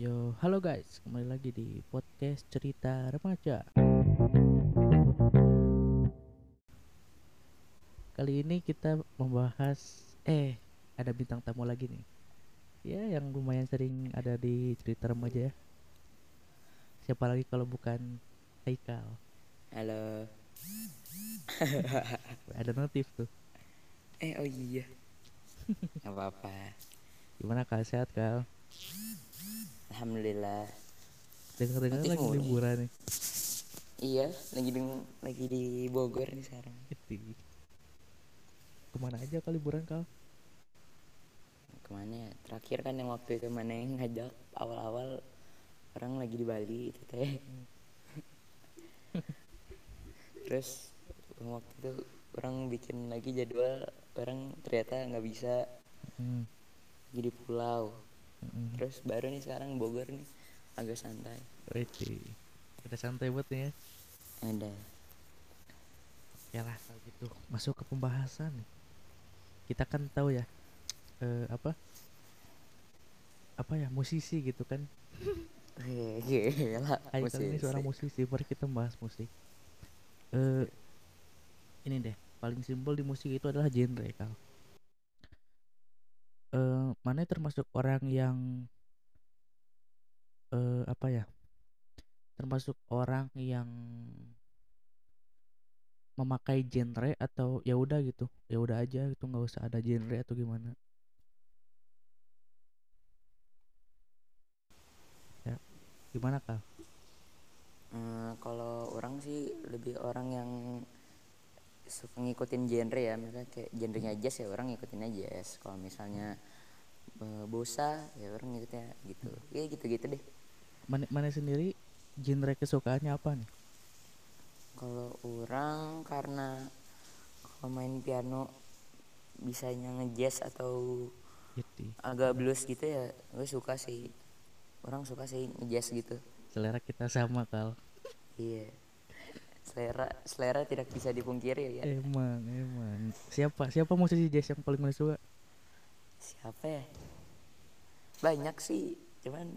Yo, halo guys, kembali lagi di podcast cerita remaja. Kali ini kita membahas, eh, ada bintang tamu lagi nih. Ya, yang lumayan sering ada di cerita remaja ya. Siapa lagi kalau bukan Haikal? Halo. Ada notif tuh. Eh oh iya. Gak apa-apa. Gimana kal sehat kal? Alhamdulillah. Dengar-dengar lagi mulu. liburan nih. Iya, lagi di lagi di Bogor nih sekarang. Itu. Ke mana aja kali liburan kal? Ke mana ya? Terakhir kan yang waktu itu mana yang ngajak awal-awal orang lagi di Bali itu teh. Terus waktu itu orang bikin lagi jadwal orang ternyata nggak bisa Hmm. jadi pulau. Mm-mm. Terus baru nih sekarang Bogor nih agak santai. Wede. Udah santai buat nih ya. Ada. Ya lah kalau gitu masuk ke pembahasan nih. Kita kan tahu ya eh, apa apa ya musisi gitu kan. Wih, Gila. Haikal ini musisi. seorang musisi. Mari kita bahas musik. Eh ini deh paling simpel di musik itu adalah genre kal. Eh mana termasuk orang yang eh apa ya? Termasuk orang yang memakai genre atau ya udah gitu ya udah aja gitu nggak usah ada genre atau gimana ya gimana kal Eh, kalau orang sih lebih orang yang suka ngikutin genre ya misalnya kayak genrenya jazz ya orang ngikutin aja jazz. Kalau misalnya eh, bosa ya orang ngikutnya gitu. Ya gitu-gitu deh. Mana mana sendiri genre kesukaannya apa nih? Kalau orang karena kalau main piano bisanya ngejazz atau gitu. agak blues gitu ya gue suka sih. Orang suka sih ngejazz gitu. Selera kita sama kal. Iya selera selera tidak bisa dipungkiri ya. Emang emang. Siapa siapa musisi jazz yang paling mana suka? Siapa ya? Banyak sih cuman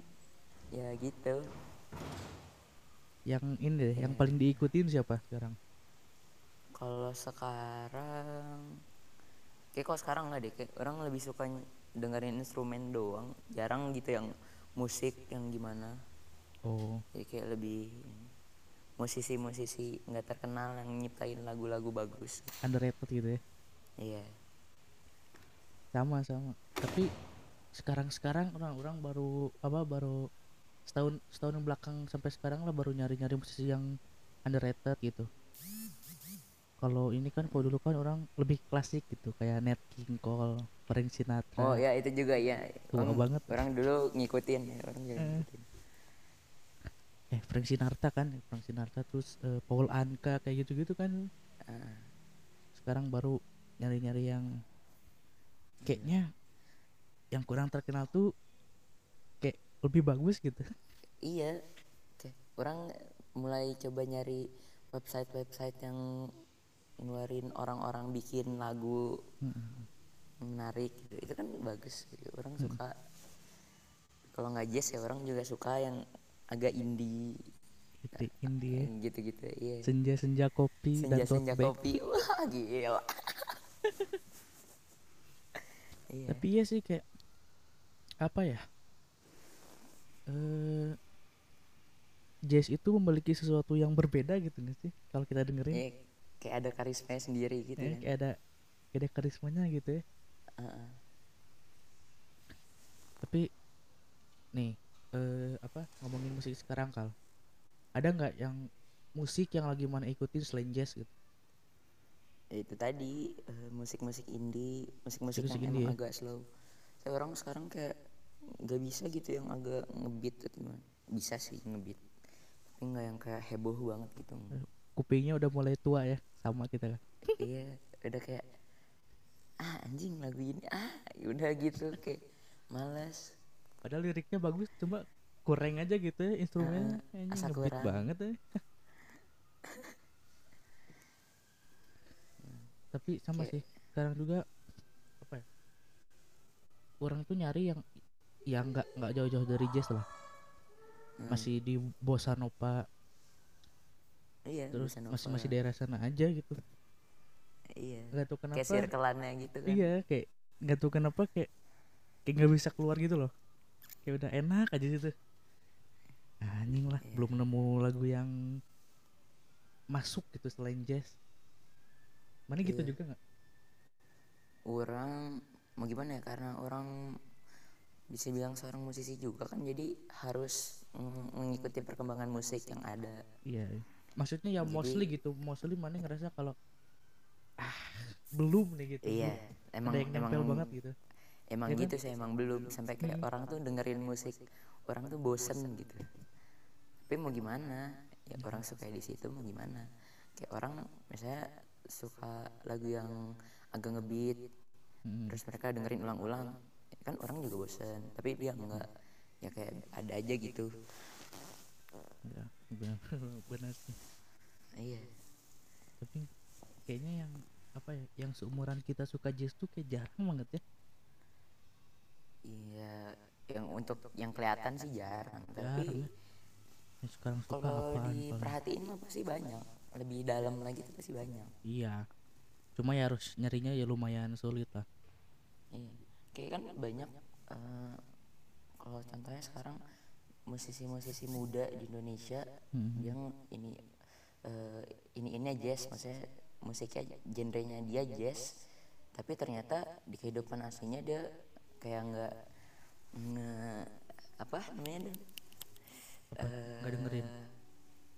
ya gitu. Yang ini deh yang paling diikutin siapa sekarang? Kalau sekarang kayak kok sekarang nggak deh kayak orang lebih suka dengerin instrumen doang. Jarang gitu yang musik yang gimana. Oh. Jadi kayak lebih musisi-musisi nggak terkenal yang nyiptain lagu-lagu bagus underrated gitu ya iya sama sama tapi sekarang sekarang orang-orang baru apa baru setahun setahun yang belakang sampai sekarang lah baru nyari nyari musisi yang underrated gitu kalau ini kan kalau dulu kan orang lebih klasik gitu kayak Nat King Cole, Frank Sinatra. oh ya itu juga ya Tua orang, banget. orang dulu ngikutin ya orang juga Eh. ngikutin. Eh Frank Sinatra kan, Frank Sinatra terus eh, Paul Anka kayak gitu-gitu kan. Ah, Sekarang baru nyari-nyari yang kayaknya yang kurang terkenal tuh kayak lebih bagus gitu. iya Kayak orang mulai coba nyari website-website yang ngeluarin orang-orang bikin lagu Mm-mm. menarik gitu. itu kan bagus gitu. orang suka kalau nggak jazz ya orang juga suka yang agak indie Gitu, indie ya. gitu-gitu iya Senja-senja kopi dan tote senja-senja bag. kopi wah gila iya Tapi ya sih kayak apa ya? Eh jazz itu memiliki sesuatu yang berbeda gitu nggak sih? Kalau kita dengerin Iya, kayak ada karisma sendiri gitu eh, kan kayak ada kayak ada karismanya gitu ya. Heeh. Tapi nih eh apa ngomongin musik sekarang kal? Ada nggak yang musik yang lagi mana ikutin selain jazz gitu? Ya itu tadi eh, musik-musik indie musik-musik Musik-musik yang indie emang ya? agak slow saya orang sekarang kayak nggak bisa gitu yang agak ngebeat atau gimana bisa sih ngebeat tapi nggak yang kayak heboh banget gitu Kupingnya udah mulai tua ya sama kita kan. iya udah kayak ah anjing lagu ini ah udah gitu kayak malas Padahal liriknya bagus, cuma kurang aja gitu ya instrumennya. Ah, Kayaknya asa ngebeat kurang. banget ya. Tapi sama Kayak- sih, sekarang juga apa ya? Orang tuh nyari yang yang nggak nggak jauh-jauh dari jazz lah. masih di bossa nova iya terus bossa masih nova. masih daerah sana aja gitu iya nggak tahu kenapa kayak circle-annya gitu kan iya kayak nggak tahu kenapa kayak kayak nggak bisa keluar gitu loh kayak udah enak aja situ anjing lah Iya. belum nemu lagu yang masuk gitu selain jazz mana gitu Iya. juga nggak orang mau gimana ya karena orang bisa bilang seorang musisi juga kan jadi harus mengikuti perkembangan musik yang ada iya iya. maksudnya ya Jadi- mostly gitu mostly mana ngerasa kalau ah belum nih gitu iya belum. emang ada yang emang banget gitu emang Iya kan? gitu sih emang belum sampai kayak Hmm. orang tuh dengerin musik orang tuh bosen gitu tapi mau gimana? Ya orang suka di situ mau gimana? Kayak orang misalnya suka lagu yang agak ngebeat Mm. terus mereka dengerin ulang-ulang. Ya kan orang juga bosen tapi dia enggak. Ya kayak ada aja gitu. Ya benar benar sih. Iya. Tapi kayaknya yang apa ya yang seumuran kita suka jazz tuh kayak jarang banget ya. Iya yang untuk yang kelihatan sih jarang jarang tapi ya sekarang suka kalau diperhatiin mah pasti banyak. Lebih dalam lagi tuh pasti banyak. Iya. Cuma ya harus nyarinya ya lumayan sulit lah. Iya, kayak kan banyak eh, kalau contohnya sekarang musisi-musisi muda di Indonesia Mhm. yang ini eh, ini ini jazz, maksudnya musiknya genrenya dia jazz, tapi ternyata di kehidupan aslinya dia kayak nggak nge apa namanya Apa? Nggak dengerin? Eh,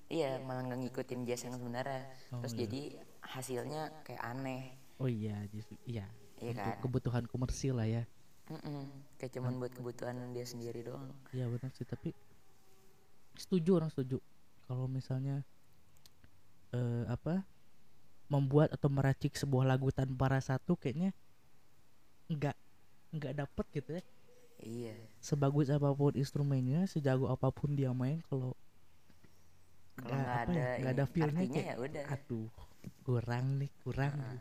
Iya, malah nggak ngikutin jazz yang sebenarnya. Oh, Terus iya. jadi hasilnya kayak aneh. oh iya justru iya Iya untuk kan? kebutuhan komersil lah ya Mm-mm, kayak cuman buat kebutuhan dia sendiri doang. iya benar sih tapi setuju orang setuju kalau misalnya eh apa membuat atau meracik sebuah lagu tanpa rasa tuh kayaknya nggak nggak dapet gitu ya Iya. sebagus apa pun instrumennya sejago apa pun dia main kalau Kalau nggak ada ya nggak ada feelnya kayak ya udah. aduh kurang nih kurang gitu.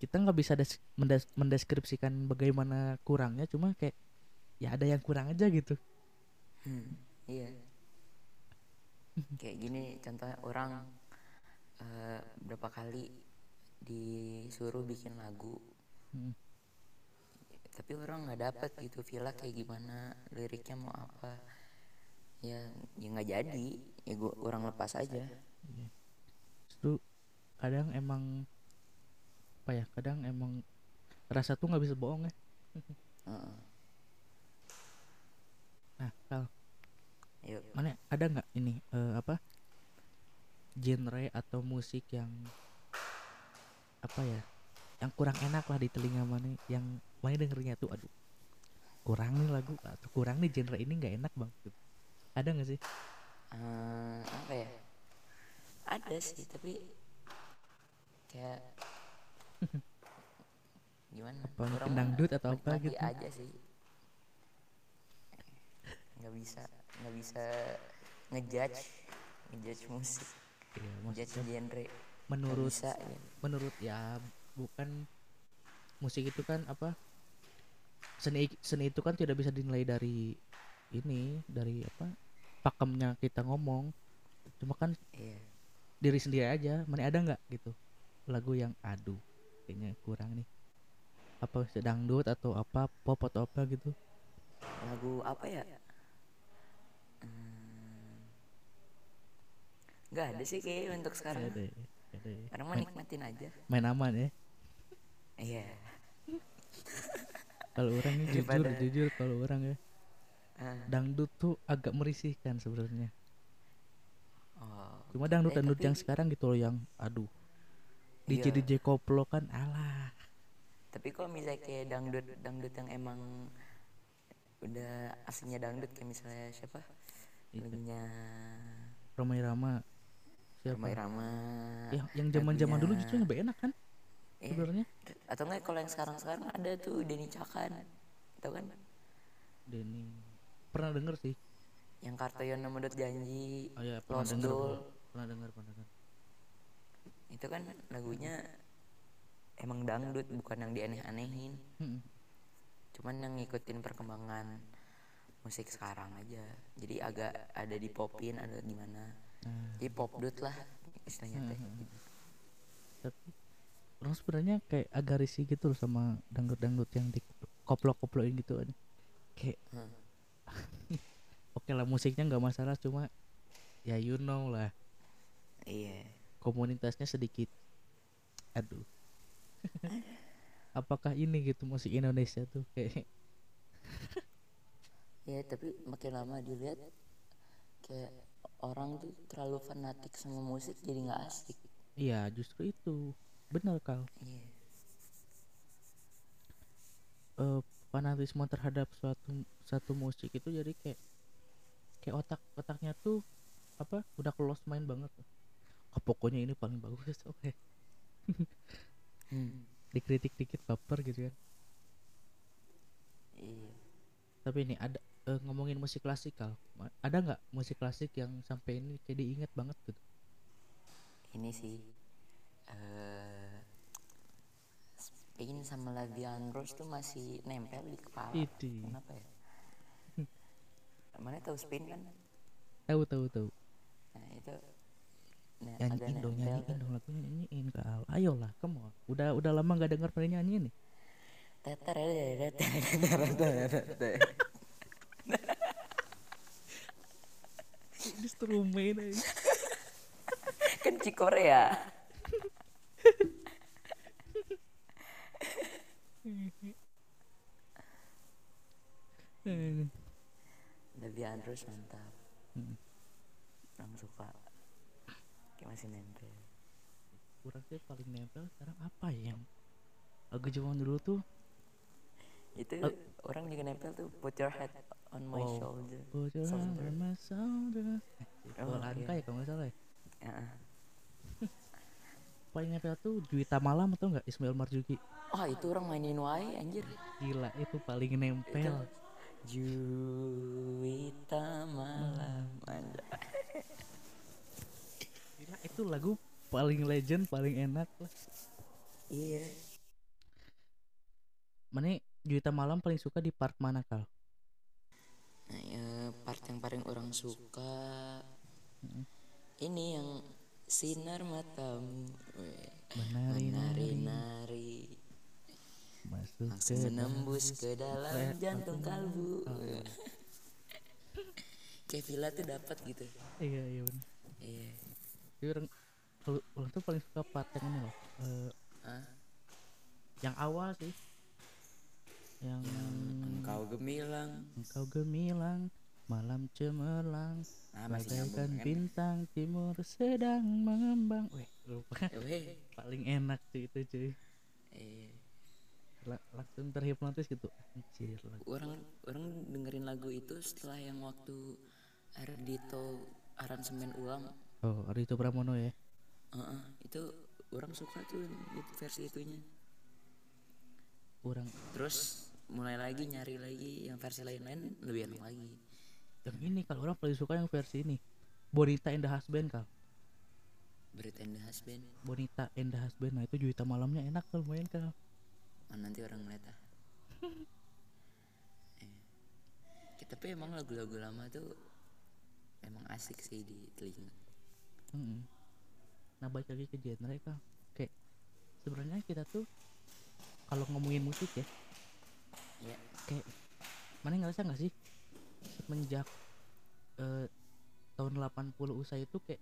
kita nggak bisa des- mendes- mendeskripsikan bagaimana kurangnya cuma kayak ya ada yang kurang aja gitu Hmm, iya. Kayak gini contohnya orang eh, berapa kali disuruh bikin lagu, Hmm. Tapi orang nggak dapet gitu villa kayak gimana, liriknya mau apa. Ya, ya nggak jadi. Ya gua orang lepas aja. itu kadang emang apa ya kadang emang rasa tuh nggak bisa bohong ya Heeh. nah kal Yuk. mana ada nggak ini eh, apa genre atau musik yang apa ya yang kurang enak lah di telinga mana yang mana dengernya tuh aduh kurang nih lagu atau kurang nih genre ini nggak enak bang gitu. ada nggak sih Eh, apa ya? Ada sih, tapi kayak gimana? Apa mah dangdut atau apa gitu? aja sih. Nggak bisa, nggak bisa ngejudge, ngejudge musik, Iya, ngejudge genre. Menurut bisa. ya. menurut ya bukan musik itu kan apa seni seni itu kan tidak bisa dinilai dari ini dari apa pakemnya kita ngomong cuma kan Iya. diri sendiri aja mana ada nggak gitu lagu yang aduh kayaknya kurang nih apa sedangdut atau apa pop atau apa gitu Lagu apa ya? Hmm, Nggak ada sih kayak untuk sekarang. ada ada Orang mah nikmatin aja. main aman ya Iya. Kalau orang ini jujur Daripada- jujur kalau orang ya Ah. dangdut tuh agak merisihkan sebenarnya Oh. cuma dangdut Eh, dangdut tapi- yang sekarang gitu loh yang aduh DJ Iya. DJ koplo kan alah Tapi kalau misalnya kayak dangdut dangdut yang emang udah aslinya dangdut kayak misalnya siapa? Itu. Lagunya Romai Rama siapa Roma Irama. yang yang zaman zaman dulu justru lebih enak kan Iya. sebenarnya Atau enggak kalau yang sekarang-sekarang ada tuh Denny Cakan. Tahu kan? Denny pernah denger sih Yang Kartoyono Medot Janji, oh ya pernah Lost denger Doll. pernah denger pernah denger Itu kan lagunya emang dangdut bukan yang dianeh-anehin. Mm-mm. Cuman yang ngikutin perkembangan musik sekarang aja jadi agak ada di popin ada gimana Nah, jadi pop dut lah istilahnya teh tapi orang sebenarnya kayak agak risih gitu loh sama dangdut-dangdut yang di koplok-koplokin gitu kan. Kayak Hmm. oke lah musiknya nggak masalah cuma ya you know lah. Iya. Komunitasnya sedikit. Aduh. Apakah ini gitu musik Indonesia tuh kayak Iya tapi makin lama dilihat kayak orang tuh terlalu fanatik sama musik jadi nggak asik. iya justru itu benar kal Iya. eh, fanatisme terhadap suatu satu musik itu jadi kayak kayak otak otaknya tuh apa udah close main banget oh, pokoknya ini paling bagus oke Hmm. dikritik dikit baper gitu kan Iya. tapi ini ada eh, ngomongin musik klasikal ada nggak musik klasik yang sampai ini kayak diinget banget gitu Ini sih eh Spain sama Labian Rose tuh masih nempel di kepala. Idi. Kenapa ya? Mana tahu Spain kan? tahu tahu tahu Nah itu nah, nyanyiin dong nyanyiin tuh. dong lagunya nyanyiin kal ayolah come on udah udah lama nggak dengar pada nyanyi nih instrumen aja kan Cikorea Labian Rose mantap. Hmm. orang suka. Kayak masih nempel. Kurang sih paling nempel sekarang apa ya yang lagu zaman dulu tuh? Itu orang juga nempel tuh put your head on my Oh. shoulder. Put your Shoulder. on my shoulder. Oh, Lanka iya. ya kalau nggak salah ya? Heeh. paling nempel tuh Juwita Malam atau enggak Ismail Marzuki. Oh itu orang mainin wae anjir. Gila itu paling nempel Juwita malam. Anjir gila itu lagu paling legend paling enak lah. Iya. Mana Juwita Malam paling suka di part mana kal? Nah, ya, part yang paling orang suka. Ini yang sinar matamu. Weh. menari nari. menari-nari masuk langsung ke menembus ke dalam Weh, jantung kalbu. Kayak Villa tuh dapat gitu. Iya iya bener. iya. Jadi orang kalau- orang tuh paling suka part yang ini loh Hah? yang awal sih. Yang engkau gemilang. Engkau gemilang malam cemerlang ah nyambung bagaikan kan? bintang timur sedang mengembang. Weh lupa. Weh. paling enak tuh itu cuy. Iya langsung terhipnotis gitu. Anjir lagu. Orang orang dengerin lagu itu setelah yang waktu Ardito aransemen ulang. Oh Arito Pramono ya? Heeh, itu orang suka tuh itu versi itunya. Orang. Terus mulai lagi nyari lagi yang versi lain-lain lebih enak lagi. Yang ini kalau orang paling suka yang versi ini. Bonita and the Husband kal berita the husband. Bonita and the Husband nah itu Juwita malamnya enak kalau main kal oh, nanti orang ngeliat ah Eh. Ya, tapi emang lagu-lagu lama tuh emang asik sih di telinga Mm-mm. Nah balik lagi ke genre kang Kayak sebenarnya kita tuh kalau ngomongin musik ya ya kayak mana ngerasa nggak sih semenjak eh, tahun 80 usai itu kayak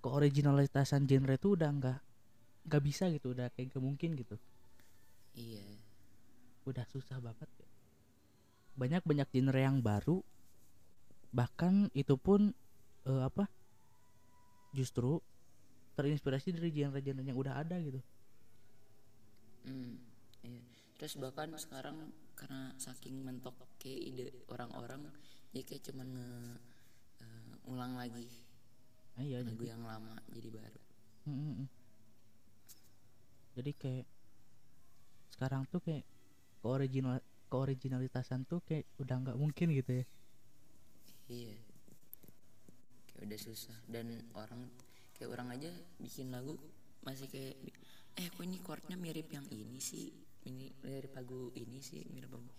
keoriginalitasan genre itu udah nggak nggak bisa gitu udah kayak nggak mungkin gitu iya udah susah banget ya. banyak banyak genre yang baru bahkan itu pun eh, apa justru terinspirasi dari genre-genre yang udah ada gitu Hmm, iya. Terus bahkan sekarang karena saking mentok kayak ide orang-orang, ya kayak cuman nge, eh, ngulang lagi nah, iya lagu jadi yang lama jadi baru. Mm, mm, mm. jadi kayak sekarang tuh kayak keoriginal keoriginalitasan tuh kayak udah nggak mungkin gitu ya. Iya. Kayak udah susah. Dan orang kayak orang aja bikin lagu masih kayak eh kok ini chordnya mirip yang ini sih? Ini mirip lagu ini sih mirip lagu.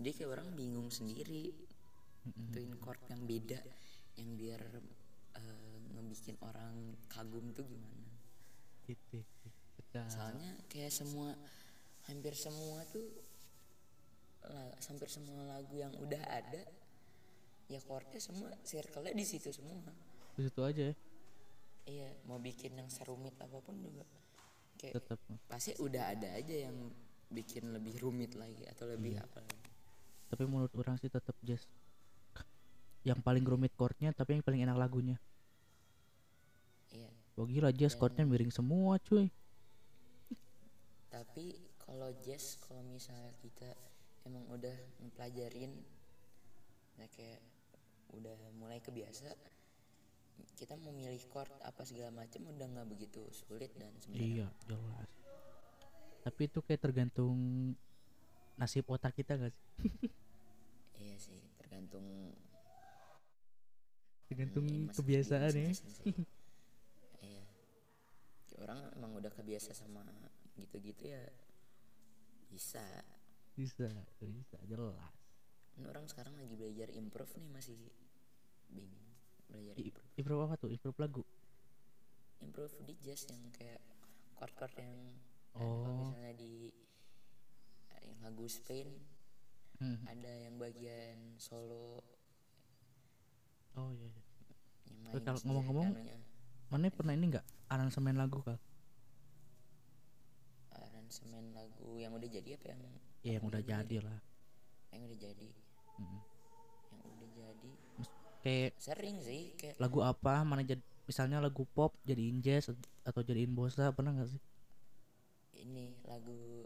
Jadi kayak orang bingung sendiri tentuin chord yang beda yang biar eh, ngebikin orang kagum tuh gimana? Gitu Kita- soalnya kayak semua hampir semua tuh la- hampir semua lagu yang udah ada ya chordnya semua circle-nya di situ semua. Di situ aja ya? Iya mau bikin yang serumit apa pun juga. Kayak tetap pasti udah ada aja yang bikin lebih rumit lagi atau lebih Iya. apa lagi. Tapi menurut orang sih tetap jazz yang paling rumit chordnya tapi yang paling enak lagunya. Iya. Wah gila jazz chordnya miring semua cuy. Tapi kalau jazz kalau misalnya kita emang udah mempelajarin ya kayak udah mulai kebiasa kita mau milih chord apa segala macam udah nggak begitu sulit dan sebenarnya. Iya jelas. Tapi itu kayak tergantung nasib otak kita gak sih? Iya sih tergantung tergantung ini masing- kebiasaan ya. iya. Orang emang udah kebiasa sama gitu-gitu ya bisa. Bisa bisa jelas. Ini orang sekarang lagi belajar improve nih masih bingung. Belajar I- improve. improve apa tuh? Improve lagu? Improve di jazz yang kayak chord-chord yang Oh. misalnya di eh, yang lagu Spain Hmm. ada yang bagian solo. Oh iya, iya. kalau ngomong-ngomong, mana pernah ini nggak? Aransemen lagu kal aransemen lagu yang udah jadi apa yang ya yang udah jadi lah. Yang udah jadi. Mm. yang udah jadi. Kayak sering sih kayak lagu apa? Mana jadi misalnya lagu pop jadiin jazz atau jadiin bossa pernah nggak sih? Ini lagu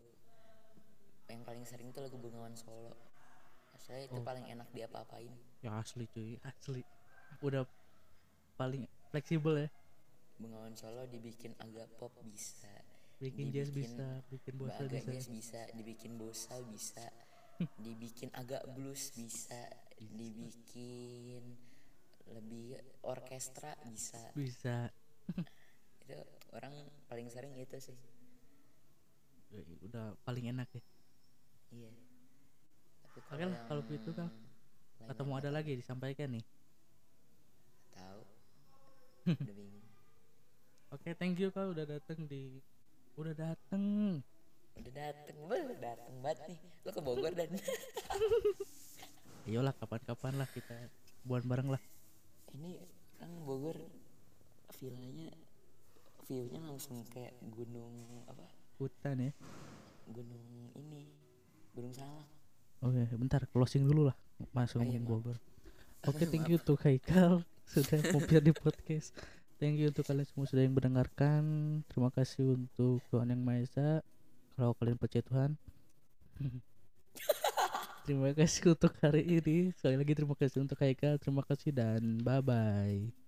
yang paling sering tuh lagu Bengawan Solo. Saya itu paling enak diapa-apain. Ya asli cuy asli. Udah paling fleksibel ya. Bengawan Solo dibikin agak pop bisa bikin jazz bisa bikin bossa agak bisa. jazz bisa dibikin bossa bisa. Dibikin agak blues bisa. Dibikin lebih orkestra bisa. Bisa. Itu orang paling sering itu sih. Ya, udah paling enak ya. Iya. Tapi Oke lah, kalau gitu, Kang. lain atau mau ada lagi? disampaikan nih. Tahu. Udah bingung. Oke thank you kal udah datang di udah dateng. Udah dateng beh dateng banget nih. Lo ke Bogor dan? Iyalah kapan-kapan lah kita buat bareng lah. Ini kan Bogor villanya viewnya langsung kayak gunung apa? Hutan ya? Gunung ini gunung salak oke bentar closing dulu lah. Masuk Oh, iya. Bogor. Oke thank you untuk Haikal. Sudah mampir di podcast thank you untuk kalian semua sudah yang mendengarkan. Terima kasih untuk Tuhan yang Maha Esa. Kalau kalian percaya Tuhan. Terima kasih untuk hari ini. Sekali lagi terima kasih untuk Haikal. Terima kasih dan bye bye